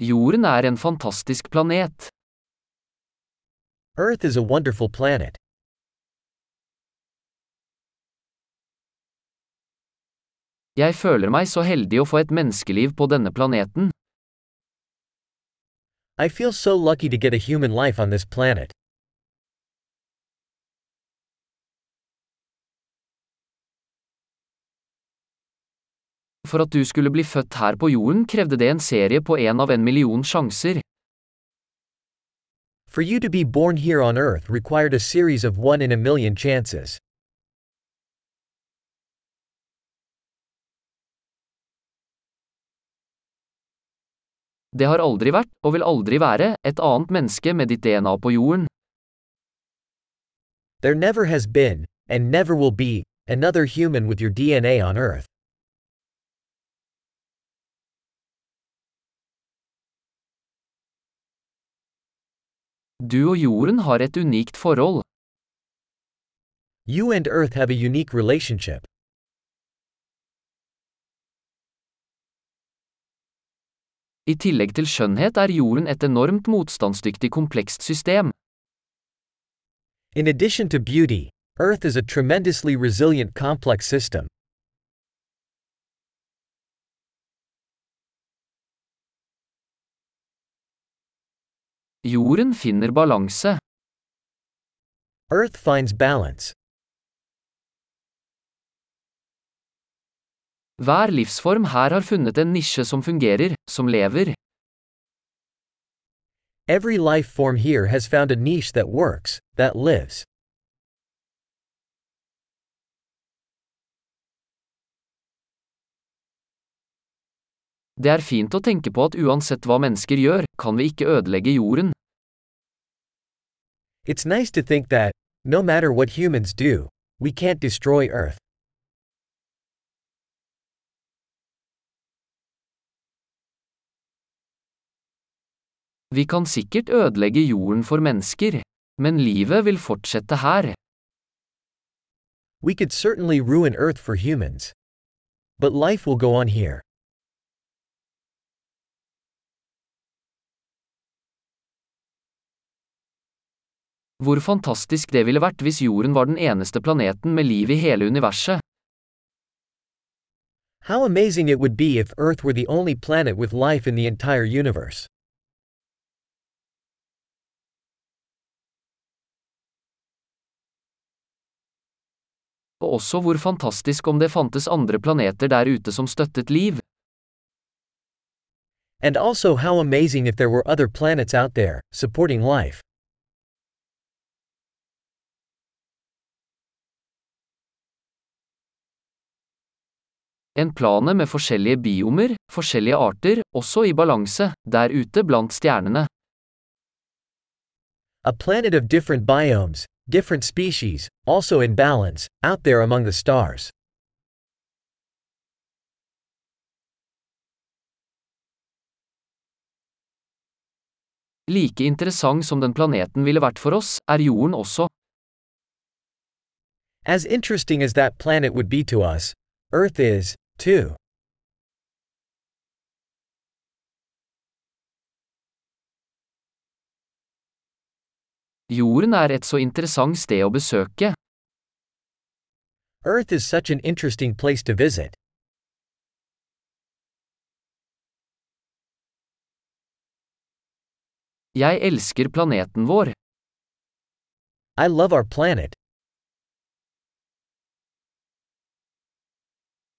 Jorden er en fantastisk planet. Earth is a wonderful planet. Jeg føler meg så heldig å få et menneskeliv på denne planeten. I feel so lucky to get a human life on this planet. For at du skulle bli født her på jorden krevde det en serie på en av en million sjanser. For you to be born here on Earth required a series of one in a million chances. Det har aldri vært, og vil aldri være, et annet menneske med ditt DNA på jorden. There never has been, and never will be, another human with your DNA on Earth. Du og jorden har et unikt forhold. You and Earth have a unique relationship. I tillegg til skjønnhet er jorden et enormt motstandsdyktig komplekst system. In addition to beauty, Earth is a tremendously resilient complex system. Jorden finner balanse. Earth finds balance. Hver livsform her har funnet en nisje som fungerer, som lever. Every life form here has found a niche that works, that lives. Det er fint å tenke på at uansett hva mennesker gjør, kan vi ikke ødelegge jorden. It's nice to think that, no matter what humans do, we can't destroy Earth. Vi kan sikkert ødelegge jorden for mennesker. Men livet vil fortsette her. We could certainly ruin Earth for humans. But life will go on here. Hvor fantastisk det ville vært hvis jorden var den eneste planeten med liv i hele universet. How amazing it would be if Earth were the only planet with life in the entire universe. Og også hvor fantastisk om det fantes andre planeter der ute som støttet liv. And also how amazing if there were other planets out there, supporting life. En plane med forskjellige biomer, forskjellige arter, også i balanse, der ute blant stjernene. A planet of different biomes, different species, also in balance, out there among the stars. Like interessant som den planeten ville vært for oss, er jorden også. As interesting as that planet would be to us, Earth is, too. Jorden er et så interessant sted å besøke. Earth is such an interesting place to visit. Jeg elsker planeten vår. I love our planet.